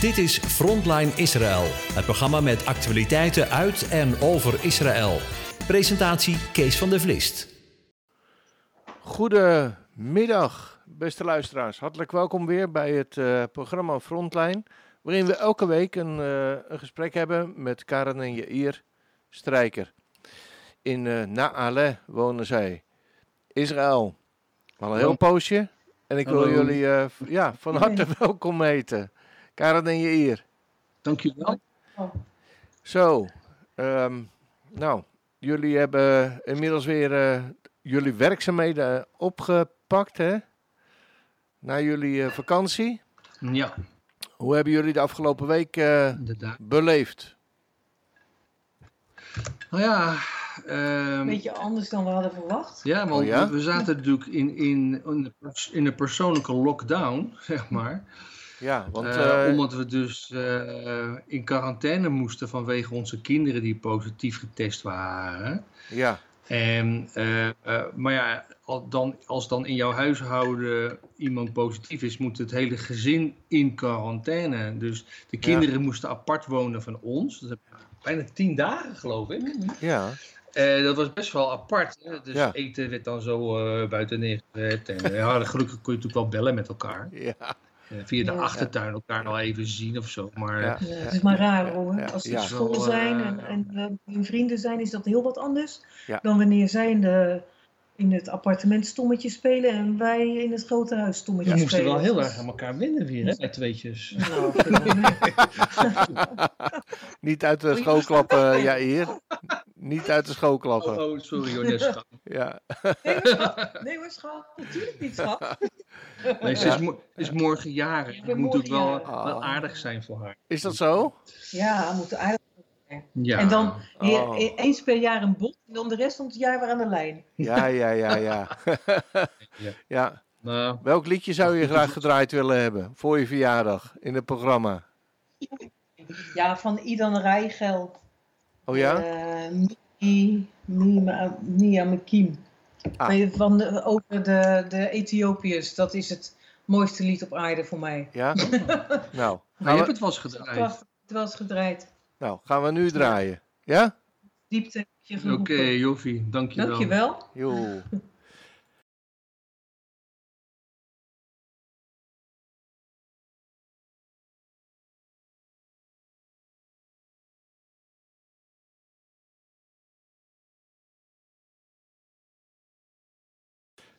Dit is Frontline Israël, het programma met actualiteiten uit en over Israël. Presentatie Kees van der Vlist. Goedemiddag, beste luisteraars. Hartelijk welkom weer bij het uh, programma Frontline, waarin we elke week een, uh, een gesprek hebben met Karen en Jair Strijker. In uh, Naale wonen zij, Israël. Al een heel poosje. En ik wil Hallo. jullie ja, van harte welkom heten. Karen en Jair. Dankjewel. Zo, um, nou, jullie hebben inmiddels weer uh, jullie werkzaamheden opgepakt, hè? Na jullie uh, vakantie. Ja. Hoe hebben jullie de afgelopen week uh, beleefd? Nou ja... Um, Beetje anders dan we hadden verwacht. Ja, want oh, ja? we zaten natuurlijk in, in, in een persoonlijke lockdown, zeg maar. Ja, want, uh, uh, omdat we dus uh, in quarantaine moesten vanwege onze kinderen die positief getest waren. Ja. En, maar ja, dan, als dan in jouw huishouden iemand positief is, moet het hele gezin in quarantaine. Dus de kinderen ja. moesten apart wonen van ons. Dat bijna tien dagen, geloof ik. Ja. Uh, dat was best wel apart. Hè? Dus ja. eten werd dan zo uh, buiten neergezet. En ja, gelukkig kon je natuurlijk wel bellen met elkaar. Ja. Uh, via de ja, achtertuin elkaar nog even zien of zo. Maar, ja. het is maar raar hoor. Als ze school zijn en, en hun vrienden zijn, is dat heel wat anders dan wanneer zij in, de, in het appartement stommetje spelen en wij in het grote huis stommetje spelen. We moesten wel heel erg aan elkaar winnen weer, hè, met tweetjes. Nou, Niet uit de school klappen, ja, hier. Niet uit de school klappen. Oh, oh sorry hoor, nee, schat. Ja. Nee hoor, schat. Natuurlijk niet, schat. Nee, ze is, mo is morgen jarig. Het moet ook wel, wel, aardig zijn voor haar. Is dat zo? Ja, moet aardig zijn. Ja. En dan oh. eens per jaar een bot en dan de rest van het jaar weer aan de lijn. Ja, ja, ja, ja. ja. ja. Nou. Welk liedje zou je graag gedraaid willen hebben voor je verjaardag in het programma? Ja, van Idan Rijgel. Oh ja? Uh, Mia Mekim. Ah. Van de, over de, de Ethiopiërs. Dat is het mooiste lied op aarde voor mij. Ja? nou. Maar je hebt het wel eens gedraaid. Het was eens gedraaid. Nou, gaan we nu draaien. Ja? Diepte. Oké, okay, Joffie. Dankjewel. Dankjewel. Jo.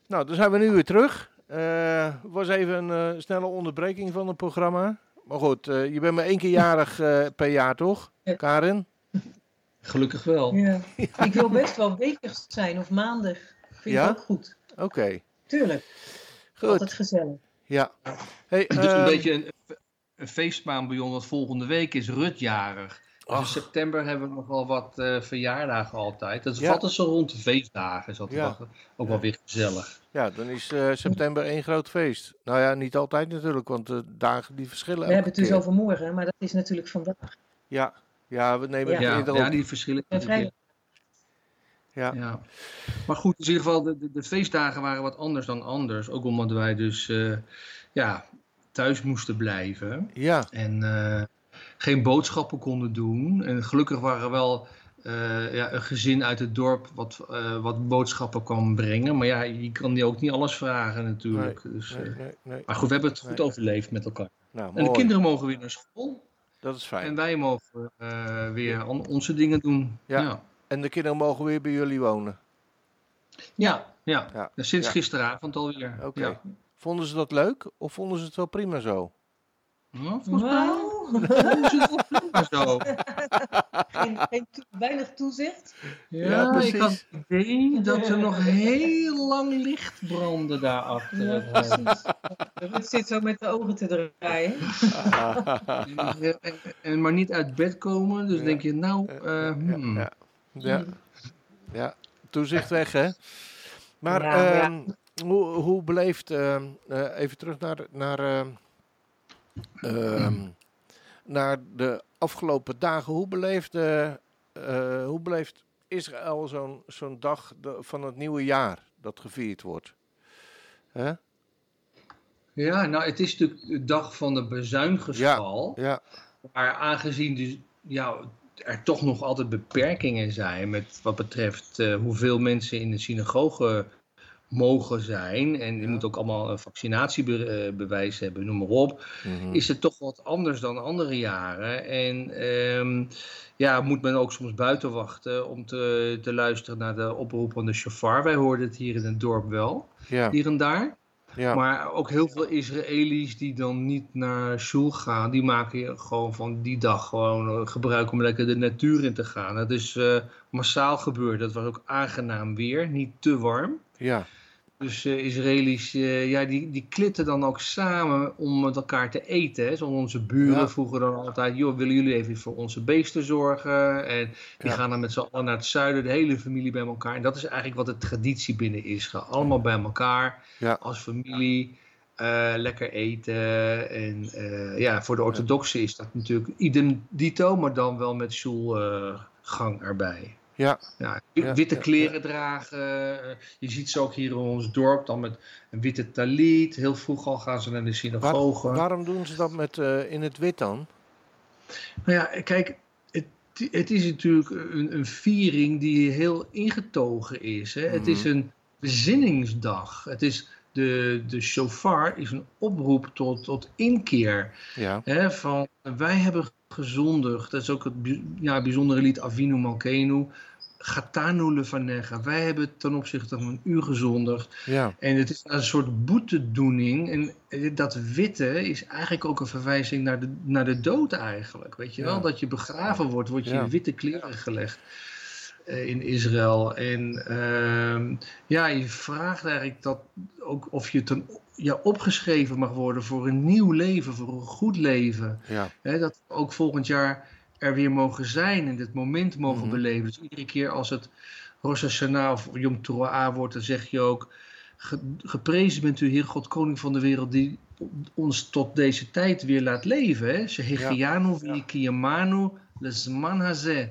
Nou, dan zijn we nu weer terug. Het uh, was even een uh, snelle onderbreking van het programma. Maar goed, uh, je bent maar één keer jarig per jaar, toch, Karin? Gelukkig wel. Ja. Ik wil best wel wekig zijn of maandag. Vind ja? ik ook goed. Oké. Okay. Tuurlijk. Goed. Altijd gezellig. Ja. Hey, dus een beetje een, een feestmaan bij ons, want volgende week is Rut jarig. Dus in september hebben we nog wel wat uh, verjaardagen altijd. Dat valt dus zo rond de feestdagen. Is dat ja. wel, ook wel weer gezellig. Ja, dan is uh, september één groot feest. Nou ja, niet altijd natuurlijk, want de dagen die verschillen. We hebben het dus over morgen, maar dat is natuurlijk vandaag. Ja, ja we nemen het ja. eerder ja, die verschillen. Ja. Ja. ja. Maar goed, in ieder geval, de, de, de, feestdagen waren wat anders dan anders. Ook omdat wij dus uh, ja, thuis moesten blijven. Ja. En geen boodschappen konden doen. En gelukkig waren er wel uh, ja, een gezin uit het dorp wat, uh, wat boodschappen kwam brengen. Maar ja, je kan die ook niet alles vragen natuurlijk. Nee, dus, nee, nee, nee, maar goed, we hebben het goed overleefd met elkaar. Nou, en de kinderen mogen weer naar school. Dat is fijn. En wij mogen uh, weer onze dingen doen. Ja. ja. En de kinderen mogen weer bij jullie wonen? Ja, ja. ja. sinds ja. gisteravond alweer. Oké. Okay. Vonden ze dat leuk of vonden ze het wel prima zo? Nou, volgens mij. zo. Geen, geen to weinig toezicht? Ja, ja ik had het idee dat er nog heel lang licht brandde daarachter. Ja, precies. Het zit zo met de ogen te draaien. en, en, en, maar niet uit bed komen, dus ja. denk je, nou... Uh, hmm. ja, ja. ja, toezicht weg, hè? Maar uh, hoe, hoe beleeft... Uh, even terug naar... naar Um, naar de afgelopen dagen. Hoe beleeft, uh, uh, hoe beleeft Israël zo'n zo'n dag de, van het nieuwe jaar dat gevierd wordt? Ja, nou, het is natuurlijk de dag van de bezuingeschal. Ja, ja. Maar aangezien dus, ja, er toch nog altijd beperkingen zijn met wat betreft uh, hoeveel mensen in de synagoge mogen zijn. En je moet ook allemaal een vaccinatiebewijs hebben, noem maar op. Mhm. Is het toch wat anders dan andere jaren. En um, ja, moet men ook soms buiten wachten om te, te luisteren naar de oproep van de chauffeur. Wij hoorden het hier in het dorp wel, ja. hier en daar. Ja. Maar ook heel veel Israëli's die dan niet naar school gaan, die maken gewoon van die dag gewoon eh, gebruik om lekker de natuur in te gaan. Dat is uh, massaal gebeurd. Dat was ook aangenaam weer, niet te warm. Ja. Dus uh, Israëli's, uh, ja, die, die klitten dan ook samen om met elkaar te eten. Hè. Zoals onze buren vroegen dan altijd, joh, willen jullie even voor onze beesten zorgen? En die gaan dan met z'n allen naar het zuiden, de hele familie bij elkaar. En dat is eigenlijk wat de traditie binnen Israël. Allemaal bij elkaar, als familie, uh, lekker eten. En ja, voor de orthodoxen is dat natuurlijk idem dito, maar dan wel met schoolgang erbij. Ja. ja witte kleren dragen. Eh, je ziet ze ook hier in ons dorp dan met een witte talit. Heel vroeg al gaan ze naar de synagoge. waarom doen ze dat met, uh, in het wit dan? Nou ja, kijk, het, het is natuurlijk een, een viering die heel ingetogen is. Hè? Het is mhm. een bezinningsdag. Het is de, de shofar is een oproep tot, tot inkeer. Ja. Hè, van wij hebben gezondigd. Dat is ook het ja, bijzondere lied Avinu Malkenu. Gatanu Levanega. Wij hebben ten opzichte van u gezondigd. Ja. En het is een soort boetedoening. En dat witte is eigenlijk ook een verwijzing naar de, naar de dood eigenlijk. Weet je wel? Dat je begraven wordt, word je in witte kleren gelegd in Israël. En uh, ja, je vraagt eigenlijk dat ook of je ten, ja, opgeschreven mag worden voor een nieuw leven, voor een goed leven. Ja. dat we ook volgend jaar er weer mogen zijn en dit moment mogen mhm. beleven. Dus iedere keer als het Rosh Hashanah of Yom Teruah wordt, dan zeg je ook... Geprezen bent u, Heer God, Koning van de wereld, die ons tot deze tijd weer laat leven. Shehechianu v'yikiyamanu lezman hazeh.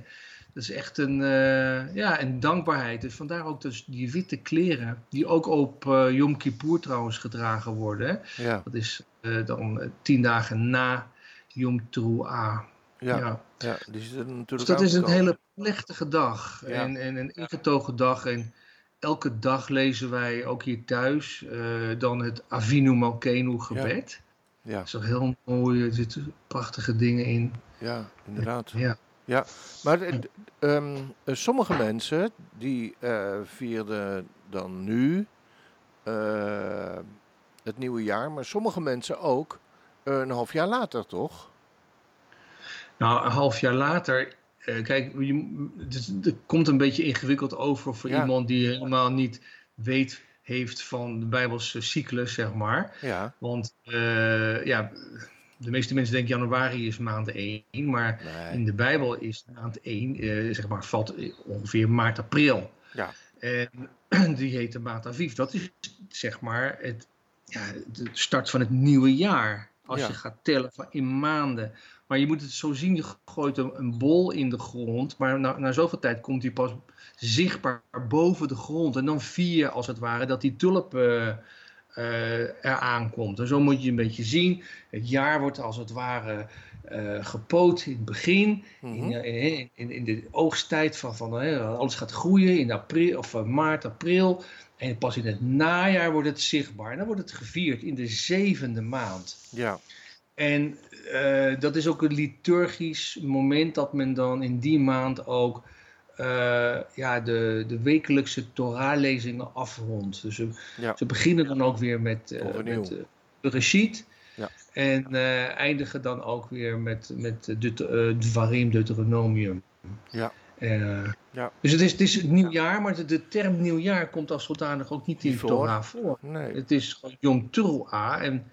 Dat is echt een, uh, ja, een dankbaarheid. Dus vandaar ook dus die witte kleren, die ook op uh, Yom Kippur trouwens gedragen worden. Ja. Dat is uh, dan tien dagen na Yom Teruah. Ja, ja. ja die is natuurlijk dus dat is een hele plechtige dag ja. en, en een ingetogen dag. En elke dag lezen wij ook hier thuis dan het Avinu Malkenu gebed. Ja. Ook heel mooi, er zitten prachtige dingen in. Ja, inderdaad. Ja. Ja, maar um, sommige mensen die uh, vierden dan nu uh, het nieuwe jaar, maar sommige mensen ook een half jaar later, toch? Nou, een half jaar later. Uh, kijk, je, het, het, komt een beetje ingewikkeld over voor ja. iemand die helemaal niet weet heeft van de Bijbelse cyclus, zeg maar. Ja. Want ja de meeste mensen denken januari is maand 1, maar in de Bijbel is maand 1, eh, zeg maar, valt ongeveer maart, april. Ja. En die heet de maand Aviv. Dat is zeg maar het, ja, de start van het nieuwe jaar. Als je gaat tellen van in maanden. Maar je moet het zo zien, je gooit een, bol in de grond, maar na, na zoveel tijd komt die pas zichtbaar boven de grond. En dan vier als het ware dat die tulp... Uh, eraan komt. En zo moet je een beetje zien. Het jaar wordt als het ware uh, gepoot in het begin, mhm. in, in, in, de oogsttijd van, van alles gaat groeien in april, of maart, april. En pas in het najaar wordt het zichtbaar. En dan wordt het gevierd in de zevende maand. Ja. En dat is ook een liturgisch moment dat men dan in die maand ook ja, de, de wekelijkse Torah-lezingen afrondt. Dus ze, ja. ze, beginnen dan ook weer met, uh, met uh, de Reshit. Ja. En eindigen dan ook weer met, met de Dvarim Deuteronomium. Ja. ja. Dus het is, het is het nieuwjaar, maar de, de term nieuwjaar komt als zodanig ook niet in de Torah voor. Nee. Het is gewoon Yom Teruah en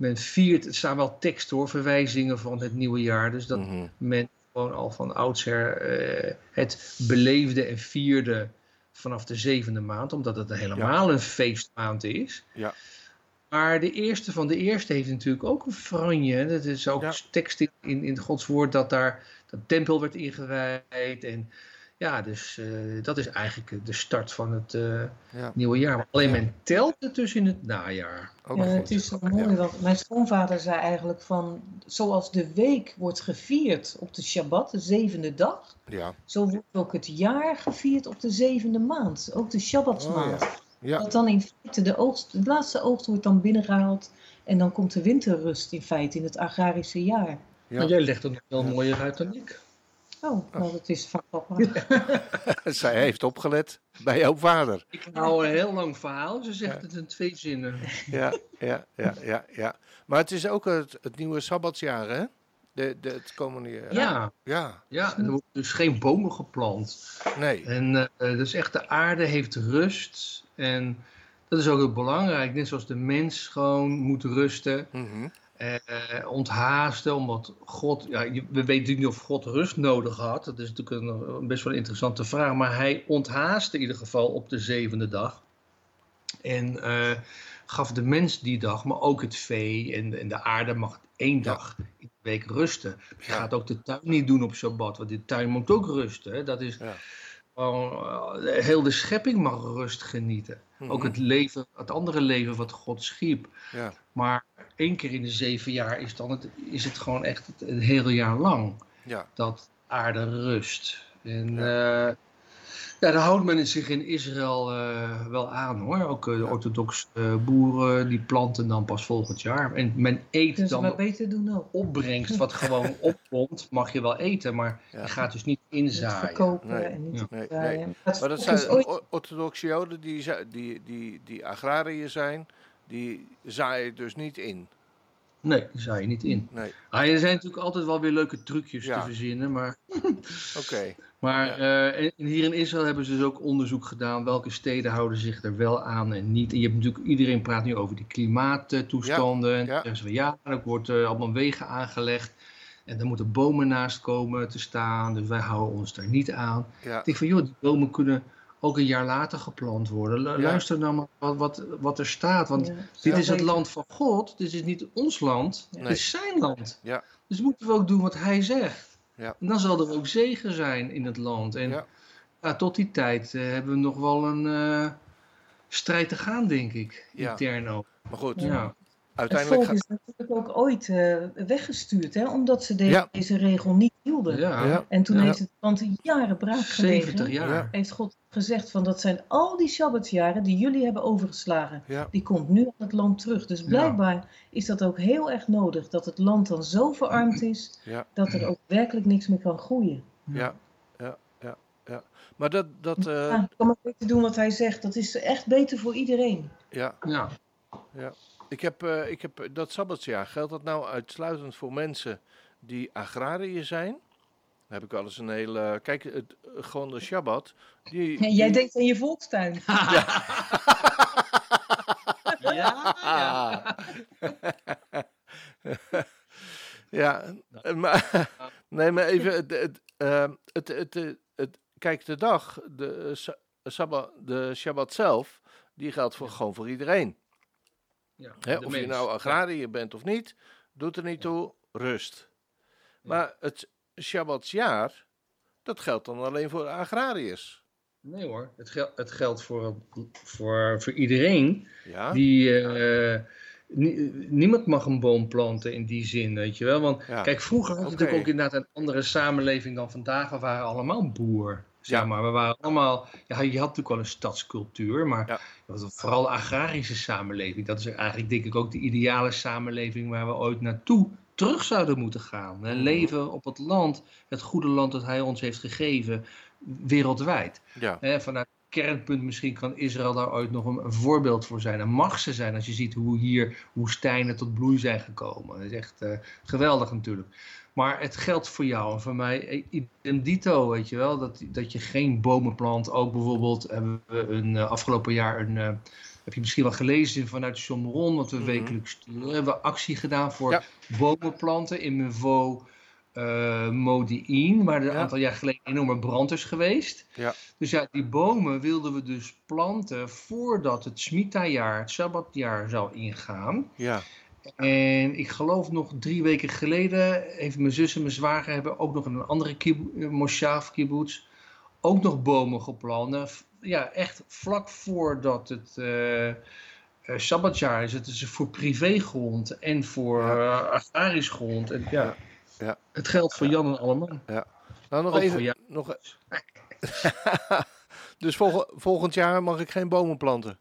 men viert, er staan wel teksten hoor, verwijzingen van het nieuwe jaar. Dus dat mm -hmm. men gewoon al van oudsher uh, het beleefde en vierde vanaf de zevende maand, omdat het helemaal een feestmaand is. Ja. Maar de eerste van de eerste heeft natuurlijk ook een franje. Dat is ook ja. tekst in, in Gods woord dat daar de tempel werd ingewijd. En Ja, dus uh, dat is eigenlijk de start van het uh, ja. nieuwe jaar. Maar alleen men telt het dus in het najaar. Ook ja, het is zo mooi, want mijn schoonvader zei eigenlijk van... zoals de week wordt gevierd op de Shabbat, de zevende dag... Ja. zo wordt ook het jaar gevierd op de zevende maand. Ook de Shabbatsmaand. Oh, ja. Dat dan in feite de, oogst, de laatste oogst wordt dan binnengehaald... en dan komt de winterrust in feite in het agrarische jaar. Ja. Maar jij legt het nog wel mooier uit dan ik. Oh, nou dat is van papa. Zij heeft opgelet bij jouw vader. Ik hou een heel lang verhaal, ze zegt het in twee zinnen. Ja, ja, ja, ja, ja. Maar het is ook het, het nieuwe Sabbatsjaar, hè? De, de, het komende jaar. Ja. Ja. ja, er worden dus geen bomen geplant. Nee. En uh, dus echt de aarde heeft rust. En dat is ook heel belangrijk. Net zoals de mens gewoon moet rusten. Mm uh, onthaasten, omdat God, ja, we weten niet of God rust nodig had. Dat is natuurlijk een, best wel een interessante vraag. Maar hij onthaaste in ieder geval op de zevende dag. En uh, gaf de mens die dag, maar ook het vee en, en de aarde mag één dag in de week rusten. Je gaat ook de tuin niet doen op Shabbat, want de tuin moet ook rusten. Hè? Dat is... Ja. Uh, heel de schepping mag rust genieten. Ook mhm. het leven, het andere leven wat God schiep. Ja. Maar één keer in de zeven jaar is, dan het, is het gewoon echt het, hele jaar lang ja. dat aarde rust. En ja. Uh, ja, daar houdt men zich in Israël uh, wel aan hoor. Ook uh, de orthodoxe boeren die planten dan pas volgend jaar. En men eet dus dan maar beter doen ook. opbrengst wat gewoon opkomt, mag je wel eten, maar je gaat dus niet inzaaien. Niet verkopen nee. en niet nee, nee, Maar dat zijn orthodoxe joden die, die, die, die agrariër zijn, die zaaien dus niet in. Nee, die zaai je niet in. Nee. Ah, er zijn natuurlijk altijd wel weer leuke trucjes te verzinnen, maar... Oké. Maar uh, hier in Israël hebben ze dus ook onderzoek gedaan welke steden houden zich er wel aan en niet. En je hebt natuurlijk, iedereen praat nu over die klimaattoestanden. Ja. En dan zeggen ze van ja, er wordt uh, allemaal wegen aangelegd. En daar moeten bomen naast komen te staan. Dus wij houden ons daar niet aan. Ik denk van joh, die bomen kunnen ook een jaar later geplant worden. Luister nou maar wat, wat, wat er staat. Want dit is het land van God. Dit is niet ons land. Het is zijn land. Ja. Dus moeten we ook doen wat hij zegt. Ja. En dan zal er ook zegen zijn in het land. En ja. tot die tijd uh, hebben we nog wel een uh, strijd te gaan, denk ik. Intern ook. Maar goed, ja. Uiteindelijk... Het volk is natuurlijk ook ooit uh, weggestuurd, hè, omdat ze de deze regel niet hielden. Ja. En toen heeft het land jaren braak gelegen. 70 jaar. Heeft God gezegd van dat zijn al die Sabbatsjaren die jullie hebben overgeslagen. Die komt nu aan het land terug. Dus blijkbaar is dat ook heel erg nodig. Dat het land dan zo verarmd is dat er ook werkelijk niks meer kan groeien. Ja, ja, ja. ja. Maar dat... dat uh... ja, kan maar beter doen wat hij zegt. Dat is echt beter voor iedereen. Ja. Ja. ja. Ik heb, uh, ik heb dat Sabbatsjaar, geldt dat nou uitsluitend voor mensen die agrariër zijn? heb ik wel eens een hele. Kijk, het, gewoon de Shabbat. Die, ja, jij denkt aan je volkstuin. ja. ja. ja. maar, nee, maar even. Het, het, uh, het, het, het, kijk, de dag, de, Sabbat, de Shabbat zelf, die geldt voor, gewoon voor iedereen. Ja, of je nou agrariër bent of niet, doet er niet toe, rust. Maar het, Shabbatsjaar, dat geldt dan alleen voor agrariërs. Nee hoor, het, gel het geldt voor, voor, voor iedereen. Ja? Die, uh, niemand mag een boom planten in die zin, weet je wel. Want kijk, vroeger had je natuurlijk ook inderdaad een andere samenleving dan vandaag. We waren allemaal boer. Zeg maar. We waren allemaal, ja, je had natuurlijk wel een stadscultuur, maar vooral agrarische samenleving. Dat is eigenlijk denk ik ook de ideale samenleving waar we ooit naartoe terug zouden moeten gaan. En leven op het land, het goede land dat hij ons heeft gegeven, wereldwijd. Ja. vanuit kernpunt misschien kan Israël daar ooit nog een, voorbeeld voor zijn. En mag ze zijn als je ziet hoe hier woestijnen tot bloei zijn gekomen. Dat is echt uh, geweldig natuurlijk. Maar het geldt voor jou en voor mij in dito, weet je wel. Dat, dat je geen bomen plant. Ook bijvoorbeeld hebben we een, uh, afgelopen jaar een... Uh, heb je misschien wel gelezen vanuit Chomron, want we mm -hmm. wekelijks hebben we actie gedaan voor ja. bomenplanten in Mevo uh, Modi'in, waar er een aantal jaar geleden een enorme brand is geweest. Ja. Dus ja, die bomen wilden we dus planten voordat het Smita-jaar, het Sabbatjaar zou ingaan. Ja. En ik geloof nog drie weken geleden heeft mijn zus en mijn zwager hebben ook nog een andere kib- moshav kibbutz ook nog bomen geplant. Ja, echt vlak voordat het uh, Sabbatjaar is. Het is voor privégrond en voor ja. agrarisch grond. En, ja, ja. Het geldt voor Jan en Alleman. Ja. Nou, nog even. Nog... dus volgend jaar mag ik geen bomen planten?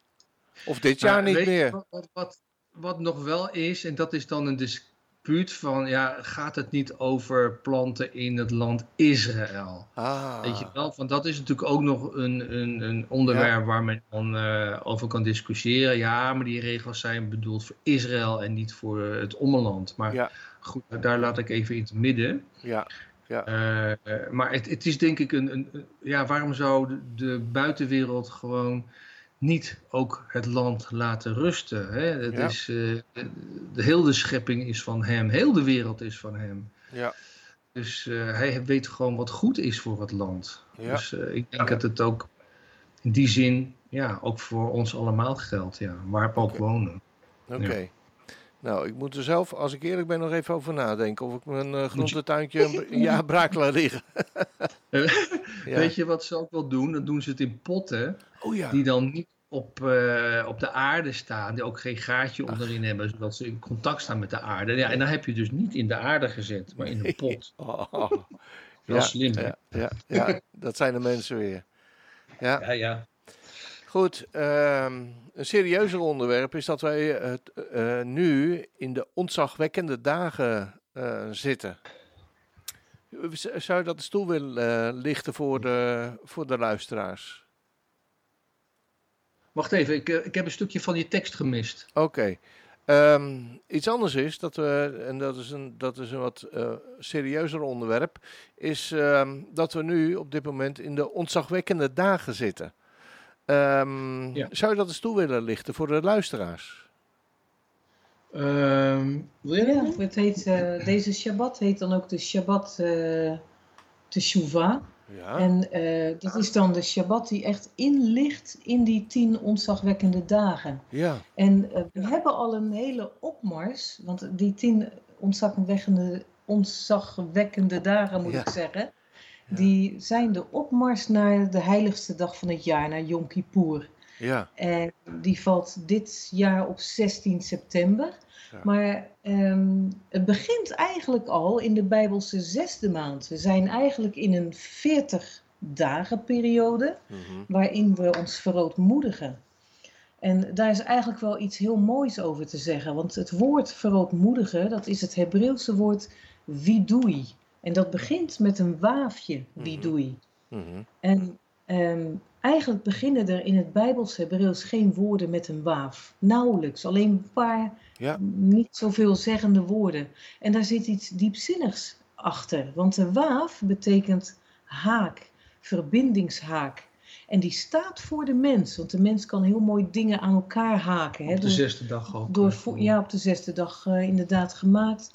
Of dit jaar niet meer? Wat, wat, wat, nog wel is, en dat is dan een dispuut van, ja, gaat het niet over planten in het land Israël? Ah. Weet je wel, van dat is natuurlijk ook nog een, een, een onderwerp waar men dan uh, over kan discussiëren. Ja, maar die regels zijn bedoeld voor Israël en niet voor het ommeland. Maar ja. Goed, daar laat ik even in het midden. Ja. Ja. Uh, maar het, het, is denk ik een, een, ja, waarom zou de, de buitenwereld gewoon niet ook het land laten rusten. Hè? Het is, uh, de, hele de schepping is van hem, heel de wereld is van hem. Ja. Dus uh, hij weet gewoon wat goed is voor het land. Ja. Dus ik denk dat het ook in die zin ja, ook voor ons allemaal geldt, ja, waar we ook wonen. Oké. Nou, ik moet er zelf, als ik eerlijk ben, nog even over nadenken. Of ik mijn uh, groentetuintje een jaar braak laat liggen. ja. Weet je wat ze ook wel doen? Dan doen ze het in potten. Oh ja. Die dan niet op, uh, op de aarde staan. Die ook geen gaatje onderin hebben. Zodat ze in contact staan met de aarde. Ja, en dan heb je dus niet in de aarde gezet, maar in een pot. Oh. Ja, slim. Ja, ja, ja, dat zijn de mensen weer. Ja, ja. Goed, um, een serieuzer onderwerp is dat wij het, uh, nu in de ontzagwekkende dagen uh, zitten. Zou je dat de stoel willen uh, lichten voor de, voor de luisteraars? Wacht even, ik, ik heb een stukje van je tekst gemist. Oké. Okay. Um, iets anders is, dat we, en dat is een, dat is een wat uh, serieuzer onderwerp, is um, dat we nu op dit moment in de ontzagwekkende dagen zitten. Um, ja. Zou je dat eens toe willen lichten voor de luisteraars? Um, wil je ja, het heet, uh, deze Shabbat heet dan ook de Shabbat uh, Teshuvah. Ja. En uh, dat is dan de Shabbat die echt inlicht in die tien ontzagwekkende dagen. Ja. En we hebben al een hele opmars, want die tien ontzagwekkende, ontzagwekkende dagen moet ja. ik zeggen, die zijn de opmars naar de heiligste dag van het jaar, naar Yom Kippur. Ja. En die valt dit jaar op 16 september. Ja. Maar um, het begint eigenlijk al in de Bijbelse zesde maand. We zijn eigenlijk in een 40 dagen periode mm -hmm. waarin we ons verootmoedigen. En daar is eigenlijk wel iets heel moois over te zeggen. Want het woord verootmoedigen, dat is het Hebreeuwse woord vidui. En dat begint met een waafje, wie mhm. doe je? Mhm. En um, eigenlijk beginnen er in het Bijbels Hebreeuws geen woorden met een waaf. Nauwelijks, alleen een paar ja. niet zoveel zeggende woorden. En daar zit iets diepzinnigs achter. Want de waaf betekent haak, verbindingshaak. En die staat voor de mens. Want de mens kan heel mooi dingen aan elkaar haken. Op de door, zesde dag ook. Door, ja, op de zesde dag uh, inderdaad gemaakt.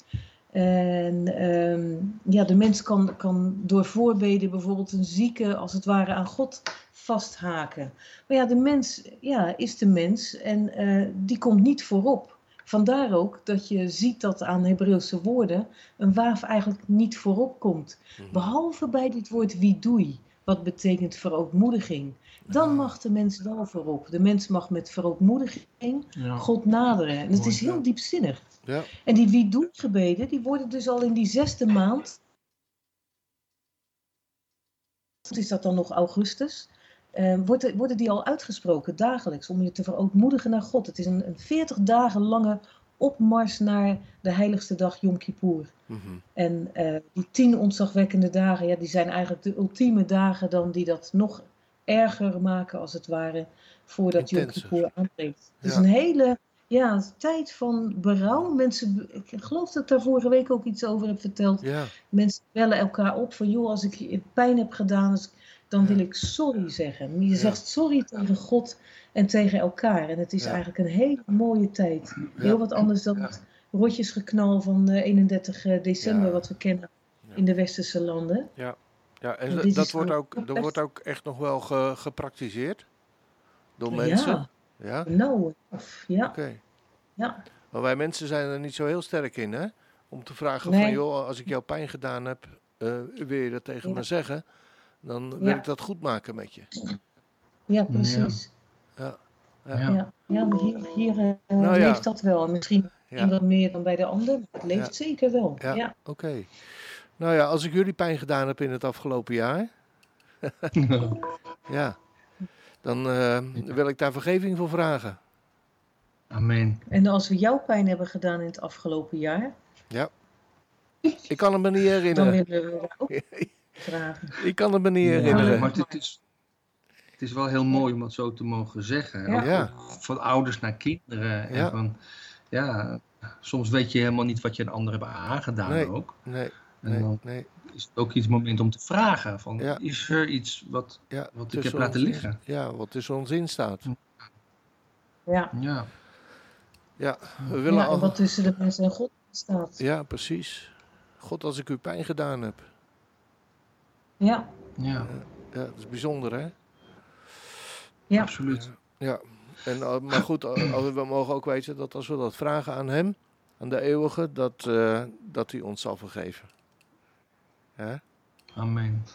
En um, ja, de mens kan, kan door voorbeden bijvoorbeeld een zieke als het ware aan God vasthaken. Maar ja, de mens ja, is de mens en uh, die komt niet voorop. Vandaar ook dat je ziet dat aan Hebreeuwse woorden een waaf eigenlijk niet voorop komt. Mhm. Behalve bij dit woord widoei, wat betekent verootmoediging. Dan mag de mens wel voorop. De mens mag met verootmoediging ja. God naderen. En het is heel diepzinnig. Ja. En die wie doet gebeden, die worden dus al in die zesde maand. Is dat dan nog augustus? Uh, worden, worden die al uitgesproken dagelijks om je te verootmoedigen naar God? Het is een, een 40 dagen lange opmars naar de heiligste dag Yom Kippur. Mm -hmm. En uh, die tien ontzagwekkende dagen, ja, die zijn eigenlijk de ultieme dagen dan die dat nog erger maken als het ware voordat Yom Kippur aanbreekt. Het ja. is een hele ja, tijd van berouw. Mensen, ik geloof dat ik daar vorige week ook iets over heb verteld. Ja. Mensen bellen elkaar op van, joh, als ik pijn heb gedaan, dan wil ik sorry zeggen. Je zegt sorry tegen God en tegen elkaar. En het is eigenlijk een hele mooie tijd. Heel wat anders dan het rotjesgeknal van 31 eh, december, wat we kennen in de westerse landen. Ja, ja en, en dat, wordt ook, dat wordt ook echt nog wel ge, gepraktiseerd door mensen. Ja. Nou, ja. Oké. Ja. Maar wij mensen zijn er niet zo heel sterk in, hè? Om te vragen nee. van, joh, als ik jou pijn gedaan heb, uh, wil je dat tegen ja. me zeggen? Dan wil ik dat goed maken met je. Ja, precies. Ja. Ja, ja. ja hier, hier uh, nou, leeft dat wel. Misschien wat meer dan bij de ander. Het leeft zeker wel. Ja, oké. Nou ja, als ik jullie pijn gedaan heb in het afgelopen jaar. ja. Dan uh, wil ik daar vergeving voor vragen. Amen. En als we jouw pijn hebben gedaan in het afgelopen jaar. Ja. Ik kan het me niet herinneren. Dan willen we ook vragen. Ik kan het me niet herinneren. Ja, maar het is, het is wel heel mooi om dat zo te mogen zeggen. Ja. Van ouders naar kinderen. En van, ja, soms weet je helemaal niet wat je een ander hebt aangedaan nee, ook. Nee, nee, dan nee. is het ook iets moment om te vragen. Van, Is er iets wat, wat ik heb laten liggen? Ja, wat tussen ons in staat. Ja. Ja. Ja, we willen ja, en wat tussen de mensen en God staat. Ja, precies. God, als ik u pijn gedaan heb. Ja. Ja. Ja, dat is bijzonder, hè? Ja. Absoluut. Ja. En, eh, maar goed, we mogen ook weten dat als we dat vragen aan hem, aan de eeuwige, dat, uh, dat hij ons zal vergeven. Ja? Amen.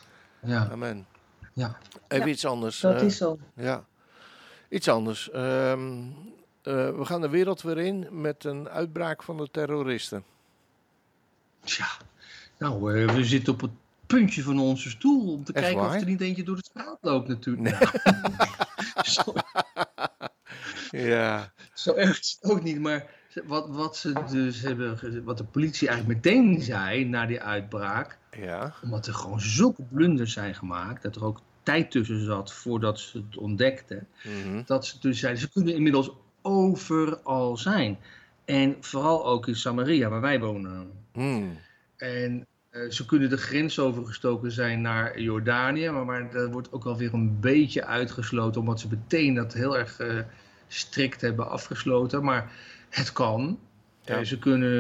Ja. Amen. Ja. Even iets anders. Dat is zo. Ja. Iets anders. Um, uh, we gaan de wereld weer in met een uitbraak van de terroristen. Tja, nou, uh, we zitten op het puntje van onze stoel om te Echt kijken waar? of er niet eentje door de straat loopt natuurlijk. Nee. zo, ja. Zo erg is het ook niet, maar wat, wat ze dus hebben, wat de politie eigenlijk meteen zei na die uitbraak, ja. omdat er gewoon zulke blunders zijn gemaakt, dat er ook tijd tussen zat voordat ze het ontdekten, mm -hmm. dat ze dus zeiden, ze kunnen inmiddels overal zijn. En vooral ook in Samaria, waar wij wonen. Mm. En ze kunnen de grens overgestoken zijn naar Jordanië, maar, maar dat wordt ook alweer een beetje uitgesloten, omdat ze meteen dat heel erg uh, strikt hebben afgesloten. Maar het kan. Ja. Uh, ze kunnen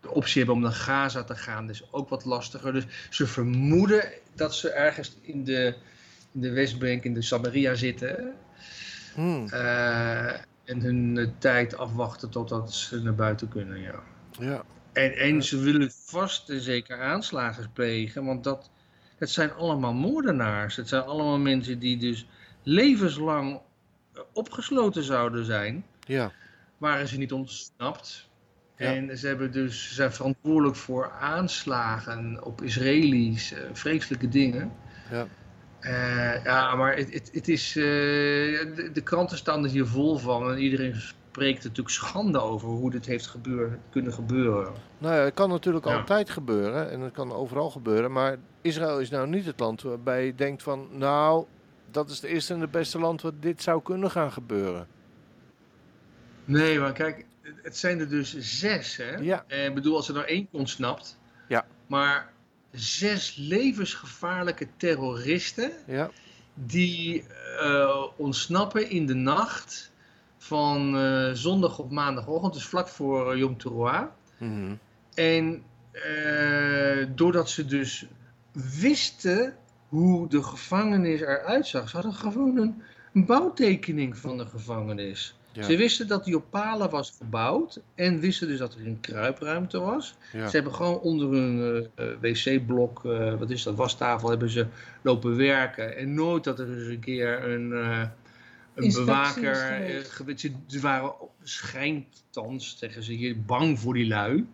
de optie hebben om naar Gaza te gaan, dat is ook wat lastiger. Dus ze vermoeden dat ze ergens in de, in de Westbank, in de Samaria zitten. Hmm. Uh, en hun tijd afwachten totdat ze naar buiten kunnen, ja. Ja. En, en ze willen vast en zeker aanslagen plegen, want dat, het zijn allemaal moordenaars. Het zijn allemaal mensen die dus levenslang opgesloten zouden zijn. Ja. Waren ze niet ontsnapt. Ja. En ze, hebben dus, ze zijn verantwoordelijk voor aanslagen op Israëli's, uh, vreselijke dingen. Ja. Uh, ja, maar het, het, het is, uh, de, de, kranten staan er hier vol van en iedereen spreekt natuurlijk schande over hoe dit heeft gebeur, kunnen gebeuren. Nou ja, het kan natuurlijk ja. altijd gebeuren en het kan overal gebeuren, maar Israël is nou niet het land waarbij je denkt van, nou, dat is het eerste en het beste land waar dit zou kunnen gaan gebeuren. Nee, maar kijk, het zijn er dus zes, hè? Ja. Ik bedoel, als er nou één ontsnapt, ja. maar zes levensgevaarlijke terroristen ja. die uh, ontsnappen in de nacht van uh, zondag op maandagochtend, dus vlak voor Yom Teruah. Mm -hmm. En doordat ze dus wisten hoe de gevangenis eruit zag, ze hadden gewoon een, een bouwtekening van de gevangenis. Ja. Ze wisten dat die op palen was gebouwd en wisten dus dat er een kruipruimte was. Ja. Ze hebben gewoon onder hun uh, wc-blok, uh, wat is dat, wastafel, hebben ze lopen werken. En nooit dat er eens een keer een, uh, een bewaker. Ze, ze waren schijntans, zeggen ze hier, bang voor die lui.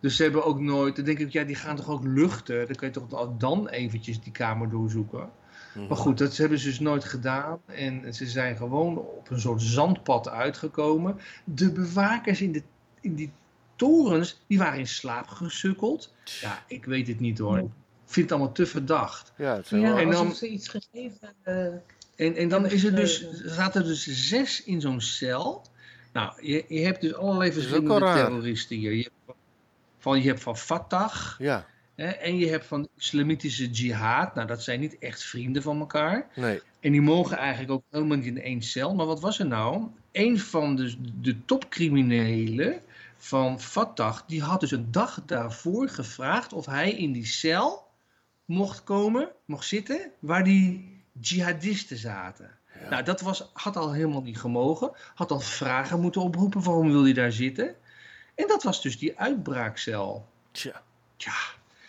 Dus ze hebben ook nooit, dan denk ik, ja, die gaan toch ook luchten. Dan kun je toch dan eventjes die kamer doorzoeken. Mhm. Maar goed, dat hebben ze dus nooit gedaan. En ze zijn gewoon op een soort zandpad uitgekomen. De bewakers in, de, in die torens, die waren in slaap gesukkeld. Ja, ik weet het niet hoor. Ik vind het allemaal te verdacht. Ja, het ja en dan, ze iets gegeven uh, En, en dan is er dus, zaten er dus zes in zo'n cel. Nou, je, je hebt dus allerlei verschillende terroristen hier. Je hebt van, je hebt van Fatah. Ja. Hè, en je hebt van de islamitische jihad. Nou, dat zijn niet echt vrienden van elkaar. Nee. En die mogen eigenlijk ook helemaal niet in één cel. Maar wat was er nou? Een van de, de topcriminelen van Fatah, die had dus een dag daarvoor gevraagd of hij in die cel mocht komen, mocht zitten, waar die jihadisten zaten. Ja. Nou, dat was, had al helemaal niet gemogen. Had al vragen moeten oproepen, waarom wil hij daar zitten? En dat was dus die uitbraakcel. Tja. Tja.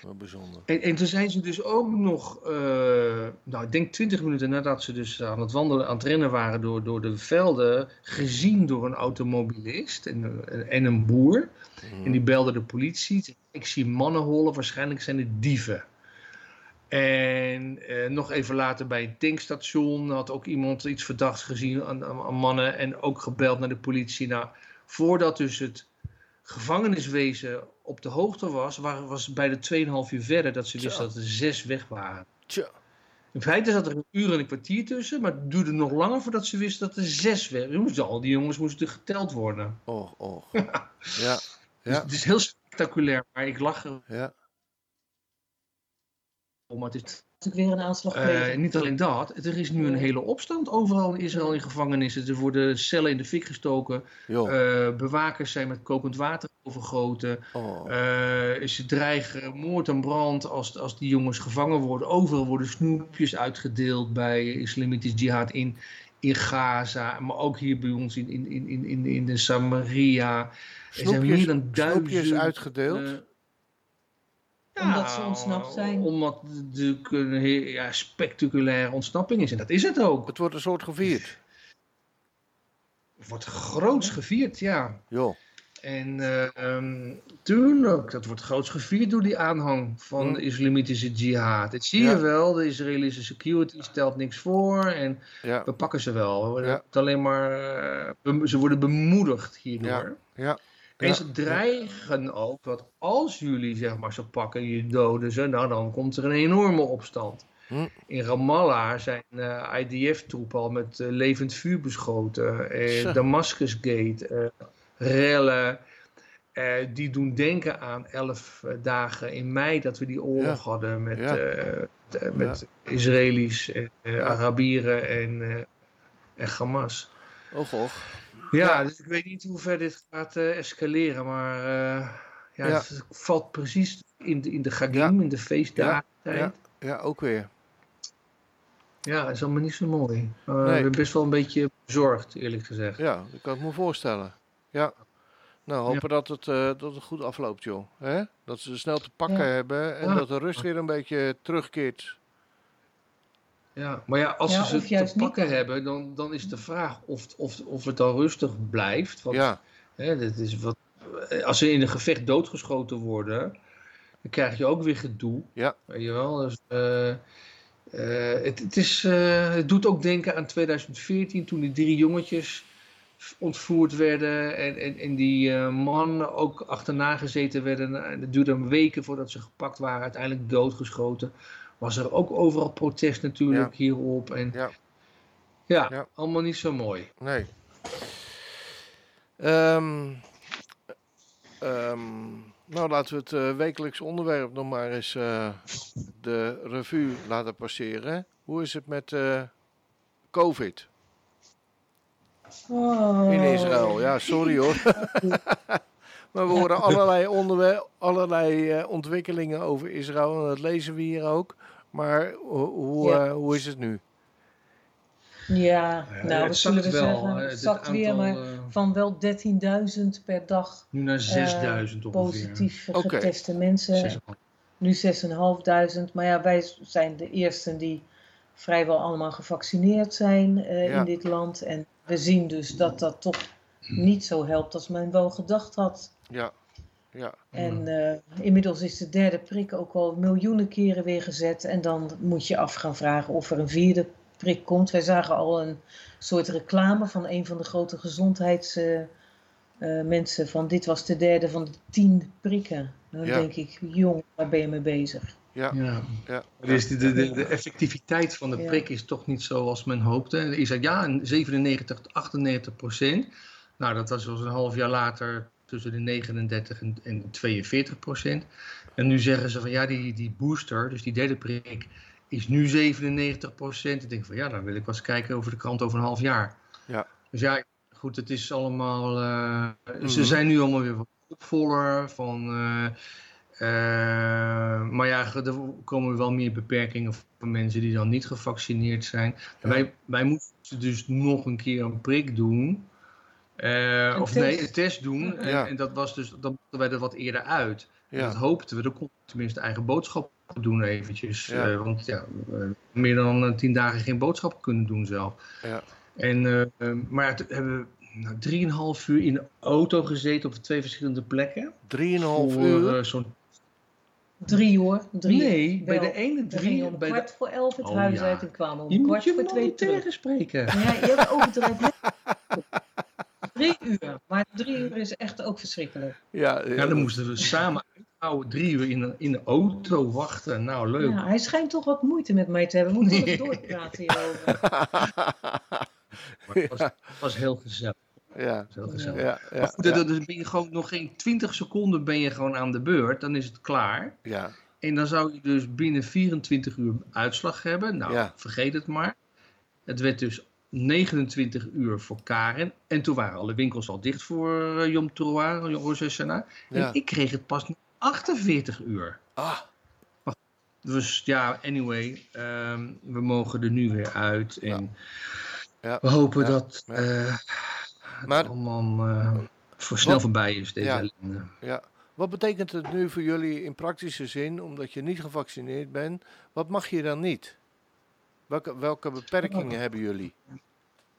wat bijzonder. En, en toen zijn ze dus ook nog, uh, nou ik denk 20 minuten nadat ze dus aan het wandelen, aan het rennen waren door, door de velden, gezien door een automobilist en, en een boer. En die belde de politie. Ik zie mannen hollen, waarschijnlijk zijn het dieven. En uh, nog even later bij het tankstation had ook iemand iets verdachts gezien aan, aan, mannen en ook gebeld naar de politie. Nou, voordat dus het gevangeniswezen op de hoogte was, was bij de 2,5 uur verder dat ze wisten dat er zes weg waren. Tja. In feite zat er een uur en een kwartier tussen, maar het duurde nog langer voordat ze wisten dat er zes weg waren. Al die jongens moesten geteld worden. Oh, oh. ja. ja. Dus het is heel spectaculair, maar ik lach er. Ja. Het is weer een aanslag uh, niet alleen dat, er is nu een hele opstand overal in Israël in gevangenissen. Er worden cellen in de fik gestoken. Uh, bewakers zijn met kokend water overgoten. Oh. Uh, ze dreigen moord en brand als, als die jongens gevangen worden. Overal worden snoepjes uitgedeeld bij Islamitisch Jihad in, in Gaza. Maar ook hier bij ons in, in, in, in, in de Samaria. Snoepjes, er zijn meer dan duizend... Snoepjes omdat ze ontsnapt zijn. Omdat het een ja, spectaculaire ontsnapping is. En dat is het ook. Het wordt een soort gevierd. Het wordt groots gevierd, ja. Jo. En uh, tuurlijk, dat wordt groots gevierd door die aanhang van hm. de islamitische jihad. Dat zie je wel, de Israëlische security stelt niks voor en ja. we pakken ze wel. Het alleen maar, uh, ze worden bemoedigd hierdoor. Ja. Ja. En ze dreigen ook dat als jullie zeg maar ze pakken, je doden ze, nou dan komt er een enorme opstand. Hm. In Ramallah zijn uh, IDF-troepen al met uh, levend vuur beschoten. Uh, Damascus Gate, rellen. die doen denken aan elf dagen in mei dat we die oorlog hadden met, met Israëli's, Arabieren en, en Hamas. Och, och. Ja, dus ik weet niet hoe ver dit gaat uh, escaleren, maar uh, ja, ja. Het valt precies in de, in de Gagim, in de feestdagen. Ja. ja, ook weer. Ja, dat is allemaal niet zo mooi. Uh, nee. Ik ben best wel een beetje bezorgd, eerlijk gezegd. Ja, dat kan ik me voorstellen. Ja. Nou, hopen dat, het, dat het goed afloopt, joh. Hè? Dat ze snel te pakken hebben en dat de rust weer een beetje terugkeert. Ja, maar ja, als ja, ze ze te pakken hebben, dan, dan is de vraag of, of, of het dan rustig blijft. Want, ja. Hè, dat is wat, als ze in een gevecht doodgeschoten worden, dan krijg je ook weer gedoe. Ja. Weet je wel? Dus, uh, uh, het, het, is, uh, het doet ook denken aan 2014, toen die drie jongetjes ontvoerd werden en, en, en die man ook achterna gezeten werden. En het duurde weken voordat ze gepakt waren, uiteindelijk doodgeschoten was er ook overal protest natuurlijk hierop. En ja. Ja, allemaal niet zo mooi. Nee. Um, um, nou, laten we het uh, wekelijks onderwerp nog maar eens uh, de revue laten passeren. Hoe is het met uh, COVID? Oh. In Israël. Ja, sorry hoor. maar we horen allerlei, allerlei ontwikkelingen over Israël en dat lezen we hier ook. Maar hoe, ja. uh, hoe is het nu? Ja, nou, we het zullen wel. zeggen, het zakt weer, maar uh, van wel 13.000 per dag. Nu naar 6.000 uh, ongeveer. Positief okay. geteste mensen. Nu 6.500. Maar ja, wij zijn de eersten die vrijwel allemaal gevaccineerd zijn uh, ja. in dit land. En we zien dus dat dat toch niet zo helpt als men wel gedacht had. Ja. Ja. En uh, inmiddels is de derde prik ook al miljoenen keren weer gezet. En dan moet je af gaan vragen of er een vierde prik komt. Wij zagen al een soort reclame van een van de grote gezondheidsmensen. Uh, van dit was de derde van de tien prikken. Dan ja. denk ik, jong, waar ben je mee bezig? Ja. ja. ja. Dus de, de, de, effectiviteit van de prik is toch niet zoals men hoopte. Je zei ja, 97 tot 98 procent. Nou, dat was een half jaar later tussen de 39 en, en 42 procent. En nu zeggen ze van ja, die, die booster, dus die derde prik, is nu 97 procent. Ik denk van ja, dan wil ik wel eens kijken over de krant over een half jaar. Ja. Dus ja, goed, het is allemaal. Uh, mm-hmm. Ze zijn nu allemaal weer wat opvoller van. Uh, uh, maar ja, er komen wel meer beperkingen voor mensen die dan niet gevaccineerd zijn. Ja. Wij, wij moeten dus nog een keer een prik doen Uh, of nee, een test doen. En, en, dat was dus, dan mochten wij er wat eerder uit. Ja. Dat hoopten we. Dan kon tenminste eigen boodschappen doen eventjes. Uh, want ja, meer dan tien dagen geen boodschappen kunnen doen zelf. Ja. En, maar ja, hebben we nou, drieënhalf uur in de auto gezeten op twee verschillende plekken. Drieënhalf uur? zo'n Drie hoor. Drie. Nee, bij de ene drie. om bij kwart voor elf het oh, huis uit en kwamen om je kwart voor twee tegenspreken. Ja, je hebt overdreven. drie uur. Maar drie uur is echt ook verschrikkelijk. Ja, ja dan moesten we samen uithouden. Drie uur in de, in de auto wachten. Nou, leuk. Ja, hij schijnt toch wat moeite met mij te hebben. We moeten nee. doorpraten hierover. maar het was, was heel gezellig. Ja. Ja, ja, ja, dan ben je gewoon nog geen 20 seconden ben je gewoon aan de beurt. Dan is het klaar. Ja. En dan zou je dus binnen 24 uur uitslag hebben. Nou, vergeet het maar. Het werd dus 29 uur voor Karen. En toen waren alle winkels al dicht voor uh, Yom Teruah, Rosh Hashanah. En ik kreeg het pas 48 uur. Ah. Dus ja, anyway, um, we mogen er nu weer uit. En ja. we hopen dat... Uh, maar, allemaal uh, voor snel voorbij is deze ja, ja. Wat betekent het nu voor jullie in praktische zin, omdat je niet gevaccineerd bent? Wat mag je dan niet? Welke, welke beperkingen hebben jullie?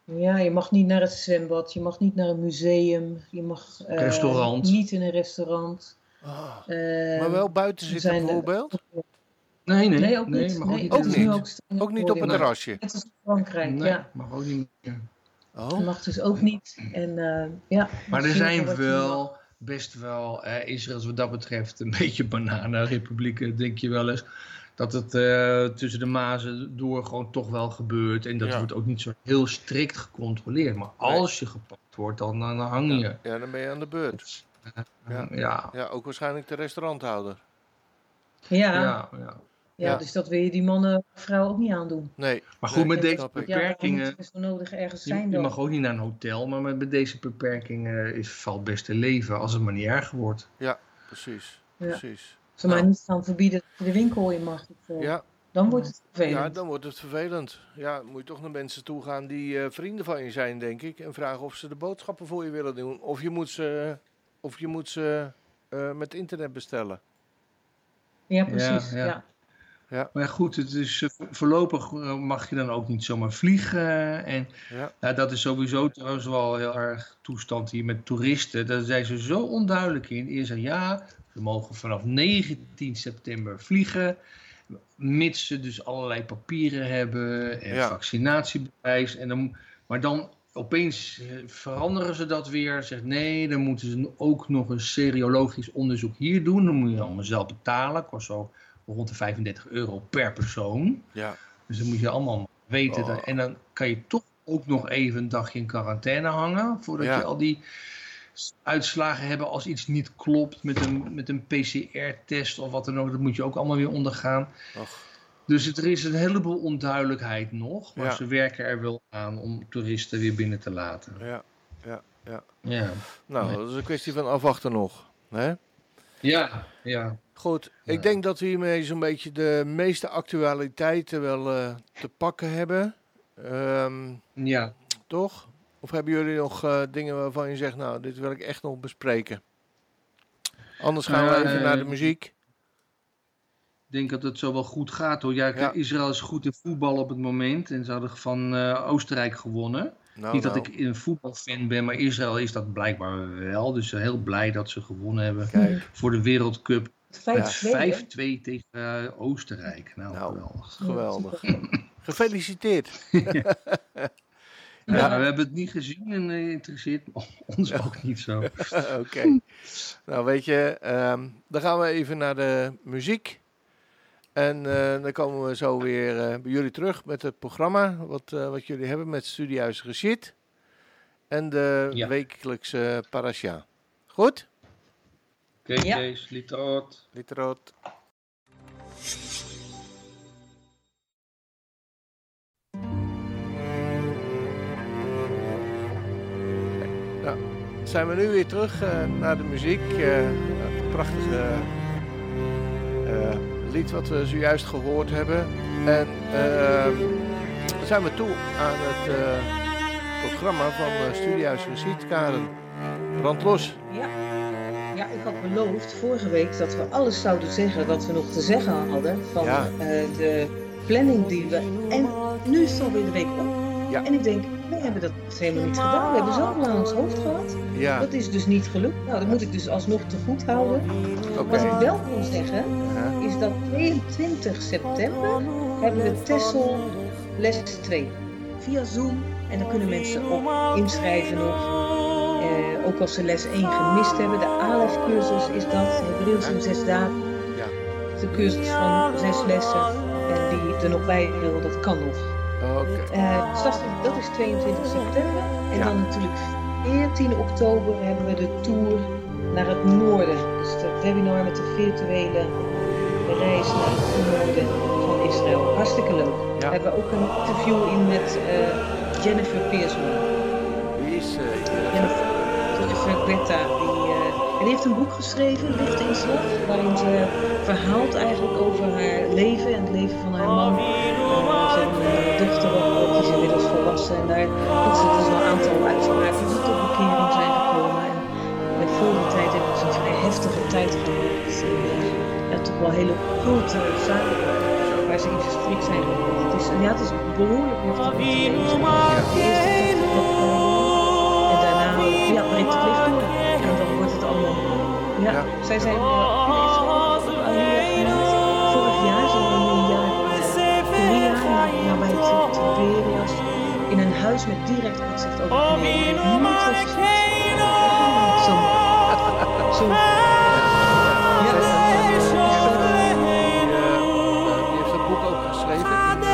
Ja, je mag niet naar het zwembad, je mag niet naar een museum, je mag uh, restaurant. niet in een restaurant. Ah, uh, maar wel buiten zitten bijvoorbeeld? Nee, nee, nee, ook niet. Nee, mag ook, niet. Ook, niet. ook, niet op een terrasje? Net als in Frankrijk, nee, ja. mag ook niet meer. Oh. Dat mag dus ook niet. En, uh, ja, maar er zijn wel best wel, Israël wat dat betreft, een beetje bananenrepublieken, denk je wel eens. Dat het uh, tussen de mazen door gewoon toch wel gebeurt. En dat ja. wordt ook niet zo heel strikt gecontroleerd. Maar als je gepakt wordt, dan, dan hang je. Ja, ja, dan ben je aan de beurt. Ja. Ja. ja, ook waarschijnlijk de restauranthouder. Ja. ja, ja. Ja, dus dat wil je die mannen vrouwen ook niet aandoen. Nee. Maar goed, met deze beperkingen... Ja, is nodig ergens zijn je, je mag ook niet naar een hotel, maar met, deze beperkingen is, valt best te leven als het maar niet erger wordt. Ja, precies. Ja. precies. Ze maar niet gaan verbieden dat je de winkel in mag. Uh, ja. Dan wordt het vervelend. Ja, dan wordt het vervelend. Ja, moet je toch naar mensen toe gaan die uh, vrienden van je zijn, denk ik. En vragen of ze de boodschappen voor je willen doen. Of je moet ze, of je moet ze uh, met internet bestellen. Ja, precies. ja. ja. Ja. Maar goed, het is, eh, voorlopig eh, mag je dan ook niet zomaar vliegen. En ja. Nou, dat is sowieso trouwens wel heel erg toestand hier met toeristen. Daar zijn ze zo onduidelijk in. Eerst zeggen ja, ze mogen vanaf 19 september vliegen. Mits ze dus allerlei papieren hebben en ja. vaccinatiebewijs. En dan, maar dan opeens eh, veranderen ze dat weer. Zegt nee, dan moeten ze ook nog een seriologisch onderzoek hier doen. Dan moet je allemaal zelf betalen. Kost zo rond de 35 euro per persoon. Ja. Dus dan moet je allemaal weten. Oh. En dan kan je toch ook nog even een dagje in quarantaine hangen. Voordat je al die uitslagen hebben als iets niet klopt met een, met een PCR-test of wat dan ook. Dat moet je ook allemaal weer ondergaan. Och. Dus er is een heleboel onduidelijkheid nog. Maar ze werken er wel aan om toeristen weer binnen te laten. Ja, ja, ja. ja. Nou, dat is een kwestie van afwachten nog. Hè? Ja, ja. Goed, ik denk dat we hiermee zo'n beetje de meeste actualiteiten wel uh, te pakken hebben. Um, ja. Toch? Of hebben jullie nog uh, dingen waarvan je zegt, nou, dit wil ik echt nog bespreken? Anders gaan we even naar de muziek. Ik denk dat het zo wel goed gaat hoor. Ja, ja. Israël is goed in voetbal op het moment. En ze hadden van uh, Oostenrijk gewonnen. Nou, Niet dat nou. ik een voetbalfan ben, maar Israël is dat blijkbaar wel. Dus heel blij dat ze gewonnen hebben Kijk. voor de Wereldcup. 5-2 ja, tegen uh, Oostenrijk. Nou, nou geweldig. geweldig. Gefeliciteerd. ja. we hebben het niet gezien en uh, interesseert ons ook niet zo. Oké. Nou, weet je, um, dan gaan we even naar de muziek. En uh, dan komen we zo weer uh, bij jullie terug met het programma wat, uh, wat jullie hebben met Studiehuis Geschied. En de ja. wekelijkse parasha. Goed? Oké, okay, ja. Kees, Zijn we nu weer terug naar de muziek. het prachtige lied wat we zojuist gehoord hebben. En zijn we toe aan het programma van uh, Studiehuis Reciet, Karen. Brand los. Ja. ja, ik had beloofd vorige week dat we alles zouden zeggen wat we nog te zeggen hadden van de planning die we... En nu is het alweer de week op. Ja. En ik denk, we hebben dat helemaal niet gedaan. We hebben zoveel aan ons hoofd gehad. Ja. Dat is dus niet gelukt. Nou, dat moet ik dus alsnog te goed houden. Okay. Wat ik wel wil zeggen, is dat 22 september hebben we Tessel les 2. Via Zoom. En dan kunnen mensen op inschrijven nog. Eh, ook als ze les 1 gemist hebben. De ALEF-cursus is dat. Hebreeuws in zes dagen. Ja. De cursus van zes lessen. En die er nog bij wil, dat kan nog. Okay. Uh, dus dat, is 22 september. En dan natuurlijk 14 oktober hebben we de tour naar het noorden. Dus de webinar met de virtuele reis naar het noorden van Israël. Hartstikke leuk. Ja. We hebben ook een interview in met uh, Jennifer Peersman. Wie is uh, Jennifer? Jennifer Betta. Die, uh, en die heeft een boek geschreven, Lichtinslag, waarin ze verhaalt eigenlijk over haar leven en het leven van haar man dochter ook, die is inmiddels volwassen. En daar dat ze dus een aantal uiteraard die tot bekering zijn gekomen. En met vorige tijd hebben ze een vrij heftige tijd gehad. Uh, ja, toch wel hele grote zaken waar ze in verstrikt zijn Het is, ja, het is behoorlijk heftig om te lezen. En daarna ja, breekt het licht door. En dan wordt het allemaal... Ja, ja. zij zijn... Tiberias, in een huis met direct uitzicht over het meer. Nooit Zo. Zo. Ja, die heeft dat boek ook geschreven in het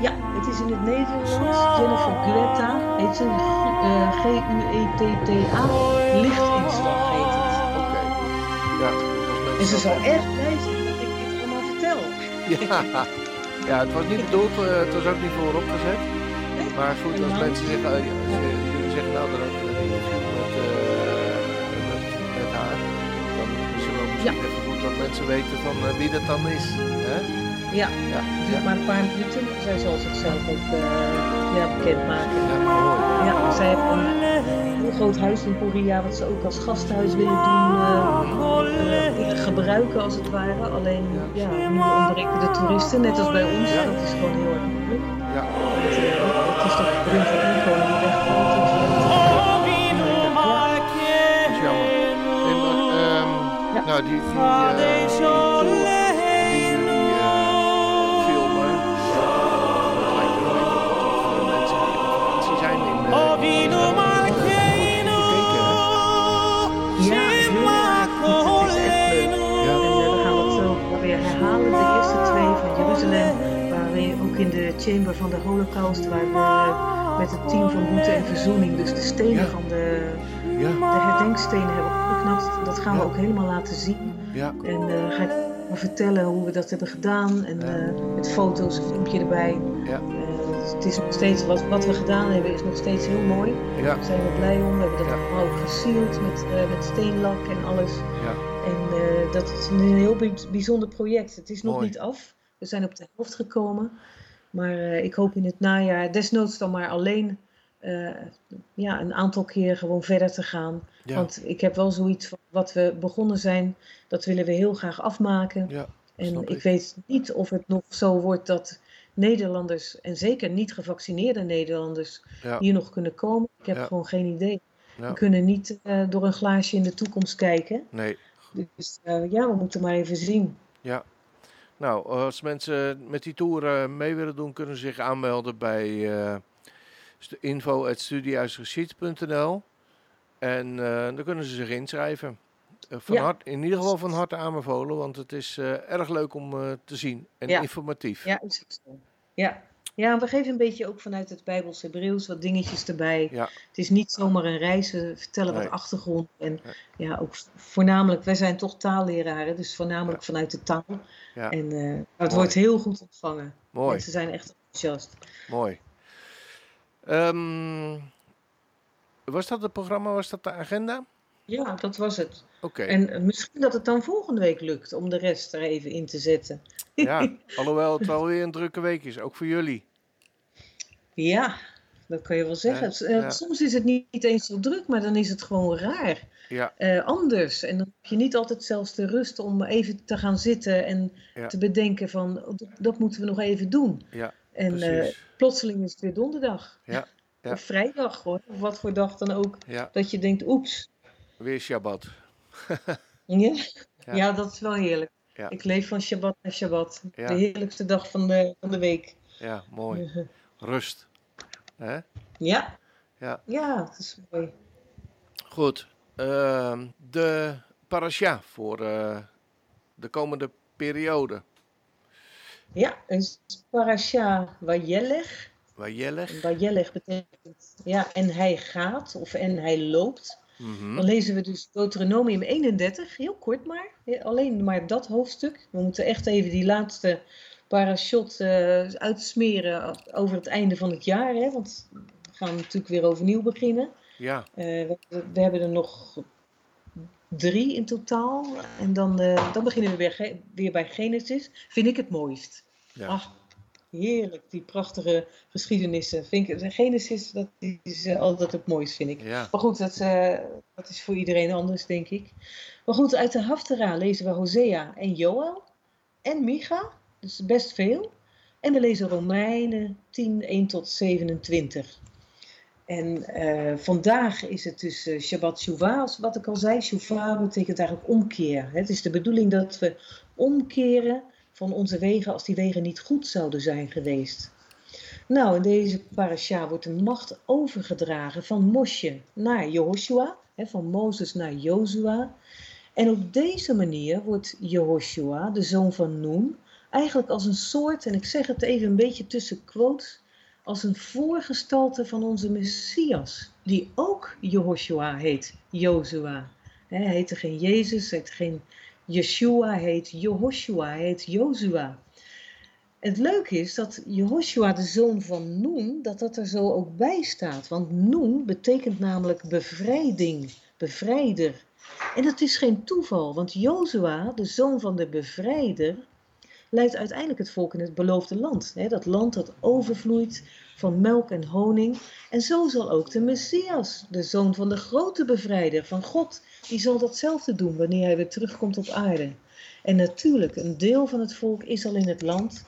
Ja, het is in het Nederlands. Jennifer Greta heet ze. G-U-E-T-T-A. Lichtinslag heet het. Oké. Ja, en ze zal echt blij zijn ja. Ja, het was niet bedoeld, uh, het was ook niet voor opgezet. Maar goed, als mensen zeggen, uh, jullie zeggen nou dat een interview met, uh, met, met, haar, dan is het wel misschien ja. even goed dat mensen weten van wie dat dan is. Hè? Ja, ja. duurt maar een paar minuten. Zij zal zichzelf ook ja, bekendmaken. Ja, mooi. Ja, zij heeft een heel groot huis in Korea, wat ze ook als gasthuis willen doen, uh, gebruiken als het ware. Alleen, ja, nu ontbreken de toeristen, net als bij ons. Ja. Dat is gewoon heel erg moeilijk. Ja. Het, het is toch een van inkomen die wegvalt. Dat is jammer. En, um, ja. Nou, die, die, uh, in de chamber van de Holocaust, waar we met het team van boete en verzoening, dus de stenen van de, ja. de herdenkstenen hebben opgeknapt. Dat gaan we ook helemaal laten zien. En uh, ga ik vertellen hoe we dat hebben gedaan en uh, met foto's, een filmpje erbij. Uh, het is nog steeds, wat, wat we gedaan hebben is nog steeds heel mooi. Daar zijn we blij om. We hebben dat allemaal ook gesield met, met steenlak en alles. En dat is een heel bijzonder project. Het is nog niet af. We zijn op de helft gekomen. Maar uh, ik hoop in het najaar, desnoods dan maar alleen, uh, ja, een aantal keer gewoon verder te gaan. Ja. Want ik heb wel zoiets van wat we begonnen zijn, dat willen we heel graag afmaken. Ja, en ik, ik weet niet of het nog zo wordt dat Nederlanders, en zeker niet gevaccineerde Nederlanders, ja. hier nog kunnen komen. Ik heb gewoon geen idee. We kunnen niet uh, door een glaasje in de toekomst kijken. Nee. Dus ja, we moeten maar even zien. Ja, nou, als mensen met die tour uh, mee willen doen, kunnen ze zich aanmelden bij uh, info.studiehuisgeschied.nl en uh, dan kunnen ze zich inschrijven. van ja. hart, in ieder geval van harte aanbevolen, want het is erg leuk om te zien en ja. informatief. Ja, is het zo. Ja. Ja, we geven een beetje ook vanuit het Bijbels Hebreeuws wat dingetjes erbij. Ja. Het is niet zomaar een reis, we vertellen wat achtergrond. En ja, ook voornamelijk, wij zijn toch taalleraren, dus voornamelijk vanuit de taal. Ja. En uh, het wordt heel goed ontvangen. Mooi. Mensen zijn echt enthousiast. Mooi. Um, was dat het programma, was dat de agenda? Ja, dat was het. Oké. En misschien dat het dan volgende week lukt om de rest er even in te zetten. Ja, alhoewel het wel weer een drukke week is, ook voor jullie. Ja, dat kan je wel zeggen. Eh, soms is het niet, eens zo druk, maar dan is het gewoon raar. Ja. Uh, anders. En dan heb je niet altijd zelfs de rust om even te gaan zitten en te bedenken van oh, dat, moeten we nog even doen. Ja, en uh, plotseling is het weer donderdag. Of vrijdag hoor, of wat voor dag dan ook. Dat je denkt, oeps. Weer Shabbat. ja? ja? dat is wel heerlijk. Ik leef van Shabbat naar Shabbat. De heerlijkste dag van de, van de week. Ja, mooi. Rust. Hè? Ja. Ja. Ja, dat is mooi. Goed. Uh, de parasha voor uh, de komende periode. Ja, een parasha Wajelech. Wajelech. Wajelech betekent, ja, en hij gaat of en hij loopt. Mm Dan lezen we dus Deuteronomium 31, heel kort maar. Alleen maar dat hoofdstuk. We moeten echt even die laatste parashot uh, uitsmeren over het einde van het jaar. Hè? Want we gaan natuurlijk weer overnieuw beginnen. Ja. Uh, we, we, hebben er nog drie in totaal. En dan, uh, dan beginnen we weer, weer bij Genesis. Vind ik het mooist. Ja. Ach, heerlijk, die prachtige geschiedenissen. Vind ik, Genesis, dat is altijd het mooist, vind ik. Ja. Maar goed, dat, dat is voor iedereen anders, denk ik. Maar goed, uit de Haftara lezen we Hosea en Joel en Micha. Dus best veel. En we lezen Romeinen 10, 1 tot 27. En uh, vandaag is het dus uh, Shabbat Shuvah, wat ik al zei. Shuvah betekent eigenlijk omkeer. Het is de bedoeling dat we omkeren van onze wegen als die wegen niet goed zouden zijn geweest. Nou, in deze parasha wordt de macht overgedragen van Mosje naar Jehoshua, van Mozes naar Jozua. En op deze manier wordt Jehoshua, de zoon van Noem, eigenlijk als een soort, en ik zeg het even een beetje tussen quotes, als een voorgestalte van onze Messias, die ook Jehoshua heet, Jozua. Hij heette geen Jezus, hij heet geen Yeshua, heet Jehoshua, heet Jozua. Het leuke is dat Jehoshua, de zoon van Noem, dat dat er zo ook bij staat. Want Noem betekent namelijk bevrijding, bevrijder. En dat is geen toeval, want Jozua, de zoon van de bevrijder, leidt uiteindelijk het volk in het beloofde land. Dat land dat overvloeit van melk en honing. En zo zal ook de Messias, de zoon van de grote bevrijder van God, die zal datzelfde doen wanneer hij weer terugkomt op aarde. En natuurlijk, een deel van het volk is al in het land,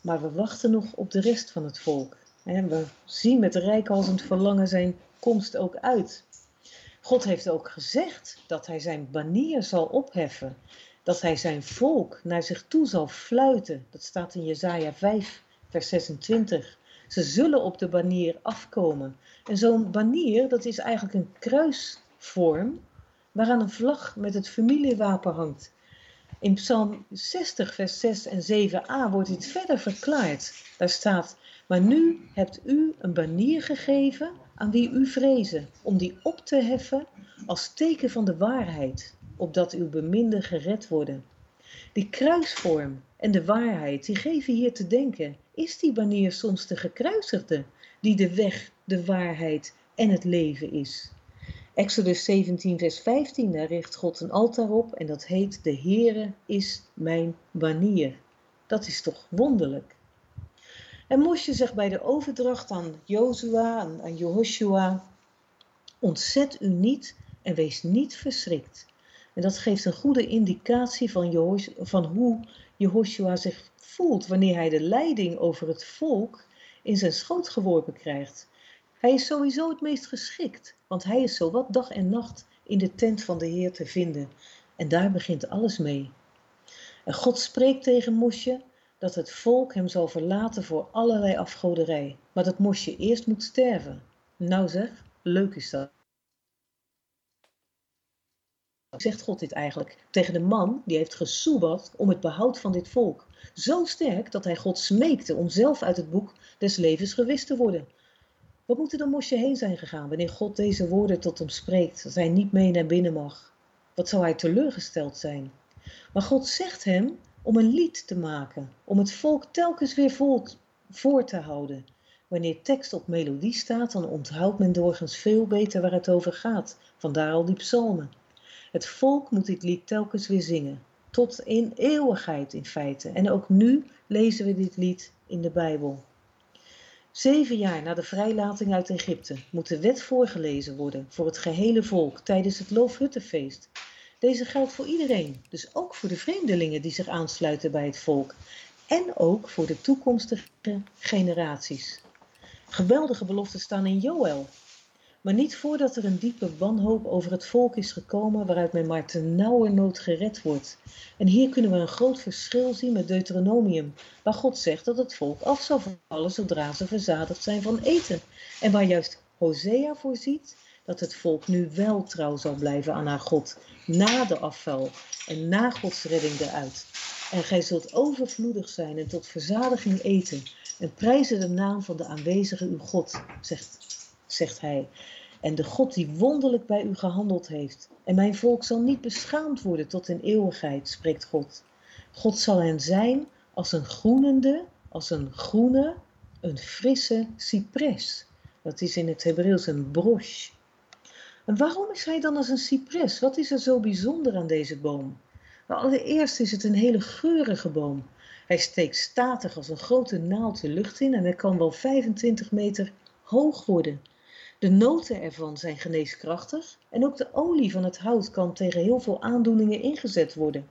maar we wachten nog op de rest van het volk. We zien met rijkhalsend verlangen zijn komst ook uit. God heeft ook gezegd dat hij zijn banier zal opheffen dat hij zijn volk naar zich toe zal fluiten. Dat staat in Jesaja 5, vers 26. Ze zullen op de banier afkomen. En zo'n banier, dat is eigenlijk een kruisvorm waaraan een vlag met het familiewapen hangt. In Psalm 60, vers 6 en 7a wordt dit verder verklaard. Daar staat: Maar nu hebt u een banier gegeven aan wie u vrezen, om die op te heffen als teken van de waarheid opdat uw beminden gered worden. Die kruisvorm en de waarheid, die geven hier te denken. Is die banier soms de gekruisigde, die de weg, de waarheid en het leven is? Exodus 17, vers 15, daar richt God een altaar op en dat heet: De Heere is mijn banier. Dat is toch wonderlijk? En Mosje zegt bij de overdracht aan Jozua, aan Jehoshua: Ontzet u niet en wees niet verschrikt. En dat geeft een goede indicatie van, van hoe Jehoshua zich voelt wanneer hij de leiding over het volk in zijn schoot geworpen krijgt. Hij is sowieso het meest geschikt, want hij is zowat dag en nacht in de tent van de Heer te vinden. En daar begint alles mee. En God spreekt tegen Mosje dat het volk hem zal verlaten voor allerlei afgoderij, maar dat Mosje eerst moet sterven. Nou zeg, leuk is dat zegt God dit eigenlijk tegen de man die heeft gesoebat om het behoud van dit volk. Zo sterk dat hij God smeekte om zelf uit het boek des levens gewist te worden. Wat moet er dan Mosje heen zijn gegaan wanneer God deze woorden tot hem spreekt, dat hij niet mee naar binnen mag? Wat zou hij teleurgesteld zijn? Maar God zegt hem om een lied te maken, om het volk telkens weer voor te houden. Wanneer tekst op melodie staat, dan onthoudt men doorgaans veel beter waar het over gaat. Vandaar al die psalmen. Het volk moet dit lied telkens weer zingen, tot in eeuwigheid in feite. En ook nu lezen we dit lied in de Bijbel. Zeven jaar na de vrijlating uit Egypte moet de wet voorgelezen worden voor het gehele volk tijdens het Loofhuttenfeest. Deze geldt voor iedereen, dus ook voor de vreemdelingen die zich aansluiten bij het volk en ook voor de toekomstige generaties. Geweldige beloften staan in Joël, maar niet voordat er een diepe wanhoop over het volk is gekomen waaruit men maar te nood gered wordt. En hier kunnen we een groot verschil zien met Deuteronomium, waar God zegt dat het volk af zal vallen zodra ze verzadigd zijn van eten. En waar juist Hosea voorziet dat het volk nu wel trouw zal blijven aan haar God, na de afval en na Gods redding eruit. En gij zult overvloedig zijn en tot verzadiging eten en prijzen de naam van de aanwezige uw God, zegt, zegt hij. En de God die wonderlijk bij u gehandeld heeft. En mijn volk zal niet beschaamd worden tot in eeuwigheid, spreekt God. God zal hen zijn als een groenende, als een groene, een frisse cipres. Dat is in het Hebreeuws een broche. En waarom is hij dan als een cipres? Wat is er zo bijzonder aan deze boom? Nou, allereerst is het een hele geurige boom. Hij steekt statig als een grote naald de lucht in en hij kan wel 25 meter hoog worden. De noten ervan zijn geneeskrachtig en ook de olie van het hout kan tegen heel veel aandoeningen ingezet worden.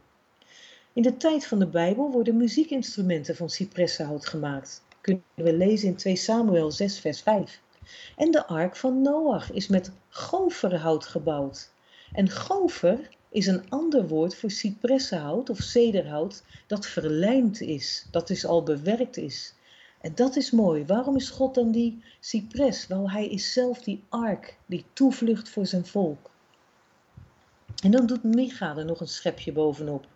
In de tijd van de Bijbel worden muziekinstrumenten van cipressenhout gemaakt. Kunnen we lezen in 2 Samuel 6 vers 5. En de ark van Noach is met goferhout gebouwd. En gofer is een ander woord voor cipressenhout of cederhout dat verlijmd is, dat dus al bewerkt is. En dat is mooi. Waarom is God dan die cipres? Wel, hij is zelf die ark, die toevlucht voor zijn volk. En dan doet Micha er nog een schepje bovenop.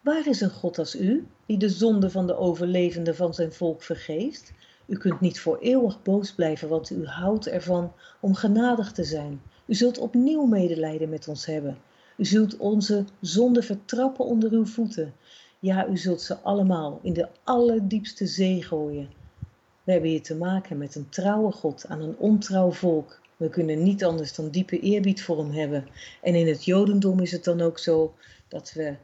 Waar is een God als u, die de zonde van de overlevenden van zijn volk vergeeft? U kunt niet voor eeuwig boos blijven, want u houdt ervan om genadig te zijn. U zult opnieuw medelijden met ons hebben. U zult onze zonde vertrappen onder uw voeten. Ja, u zult ze allemaal in de allerdiepste zee gooien. We hebben hier te maken met een trouwe God aan een ontrouw volk. We kunnen niet anders dan diepe eerbied voor hem hebben. En in het Jodendom is het dan ook zo dat we eh,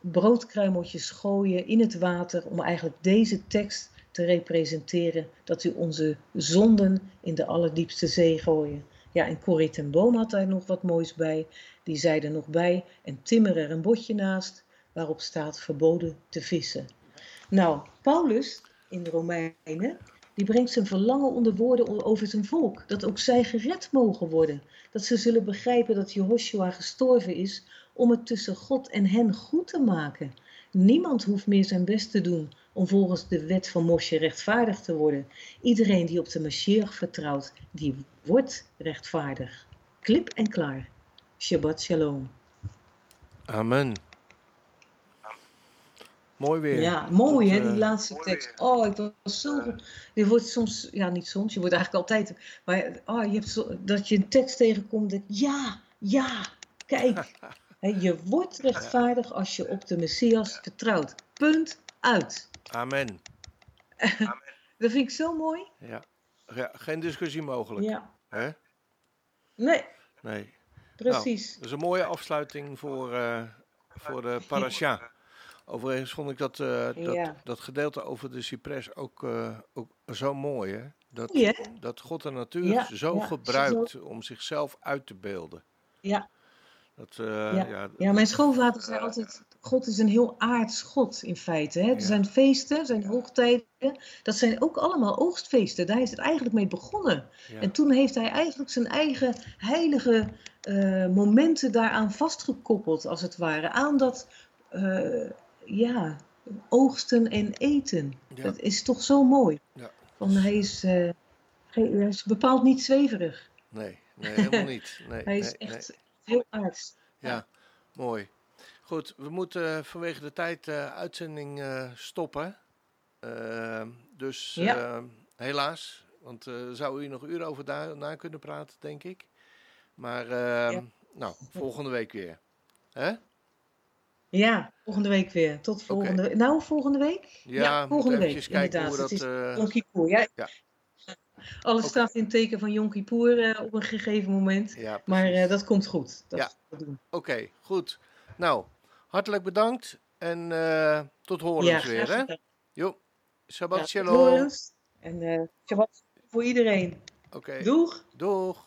broodkruimeltjes gooien in het water om eigenlijk deze tekst te representeren dat u onze zonden in de allerdiepste zee gooien. Ja, en Corrie ten Boom had daar nog wat moois bij. Die zei er nog bij, en timmer er een botje naast, waarop staat verboden te vissen. Nou, Paulus in de Romeinen, die brengt zijn verlangen onder woorden over zijn volk. Dat ook zij gered mogen worden. Dat ze zullen begrijpen dat Jehoshua gestorven is om het tussen God en hen goed te maken. Niemand hoeft meer zijn best te doen om volgens de wet van Mosje rechtvaardig te worden. Iedereen die op de Mashiach vertrouwt, die wordt rechtvaardig. Klip en klaar. Shabbat shalom. Amen. Mooi weer. Ja, mooi hè, die eh, laatste tekst. Oh, ik was zo... Je wordt soms, ja niet soms, je wordt eigenlijk altijd... Maar oh, je hebt zo, dat je een tekst tegenkomt dat ja, ja, kijk. je wordt rechtvaardig als je op de Messias vertrouwt. Punt uit. Amen. Amen. dat vind ik zo mooi. Ja, ja geen discussie mogelijk. Ja. Hè? Nee. Nee. Precies. Nou, dat is een mooie afsluiting voor, uh, voor de parasha. Overigens vond ik dat, uh, dat, dat, gedeelte over de cipres ook, uh, ook zo mooi. Hè? Dat, dat God de natuur zo gebruikt om zichzelf uit te beelden. Ja. Dat, ja. Ja, mijn schoonvader zei altijd, God is een heel aards God in feite. Hè? Er zijn feesten, zijn hoogtijden, dat zijn ook allemaal oogstfeesten. Daar is het eigenlijk mee begonnen. En toen heeft hij eigenlijk zijn eigen heilige momenten daaraan vastgekoppeld, als het ware. Aan dat, uh, ja, oogsten en eten. Dat is toch zo mooi. Ja. Want hij is, uh, hij is bepaald niet zweverig. Nee, nee helemaal niet. Nee, hij is echt heel aards. Ja, mooi. Goed, we moeten vanwege de tijd uh, uitzending uh, stoppen. Uh, dus ja. helaas, want uh, zou u nog uren over daar, na kunnen praten, denk ik. Maar ja. nou, volgende week weer. Hè? Ja, volgende week weer. Tot volgende Nou, volgende week? Ja, volgende week. inderdaad. Hoe dat, is eh, Ja. Alles staat in het teken van Jonki Poer eh, op een gegeven moment. Ja, maar eh, dat komt goed. Dat ja. Oké, goed. Nou, hartelijk bedankt en tot horen ja, weer. Hè? Jo, Shabbat shalom. En Shabbat voor iedereen. Doeg. Doeg.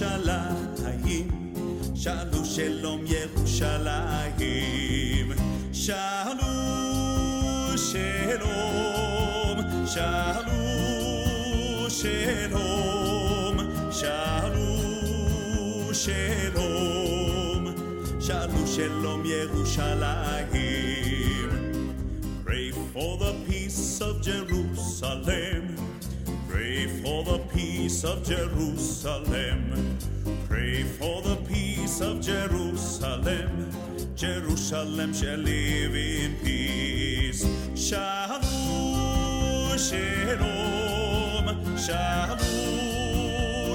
ירושלים, שאלו שלום ירושלים, שאלו שלום, שאלו שלום, שאלו שלום, שאלו שלום ירושלים. Pray for the peace of Jerusalem. Pray for the peace of Jerusalem. Pray for the peace of Jerusalem. Jerusalem shall live in peace. Shalom, shalom, shalom,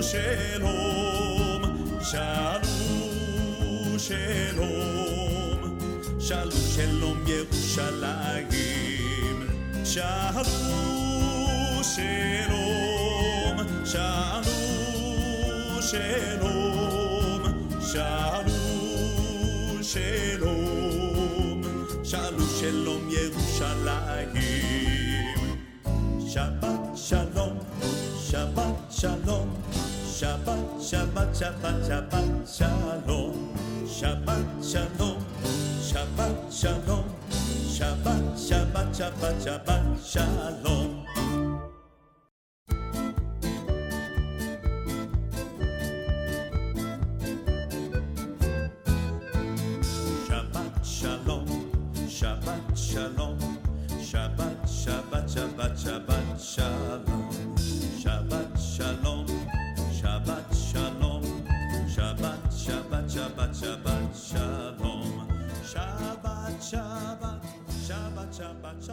shalom, shalom, shalom. Shalom, shalom, Yerushalayim. Shalom, shalom, shalom, shalom, shalom, shalom, shalom. Shabbat shalom, Shabbat shalom, Shabbat, Shabbat, Shabbat, Shabbat shalom, Shabbat shalom. Shabbat shalom, Shabbat, Shabbat, Shabbat, Shabbat shalom.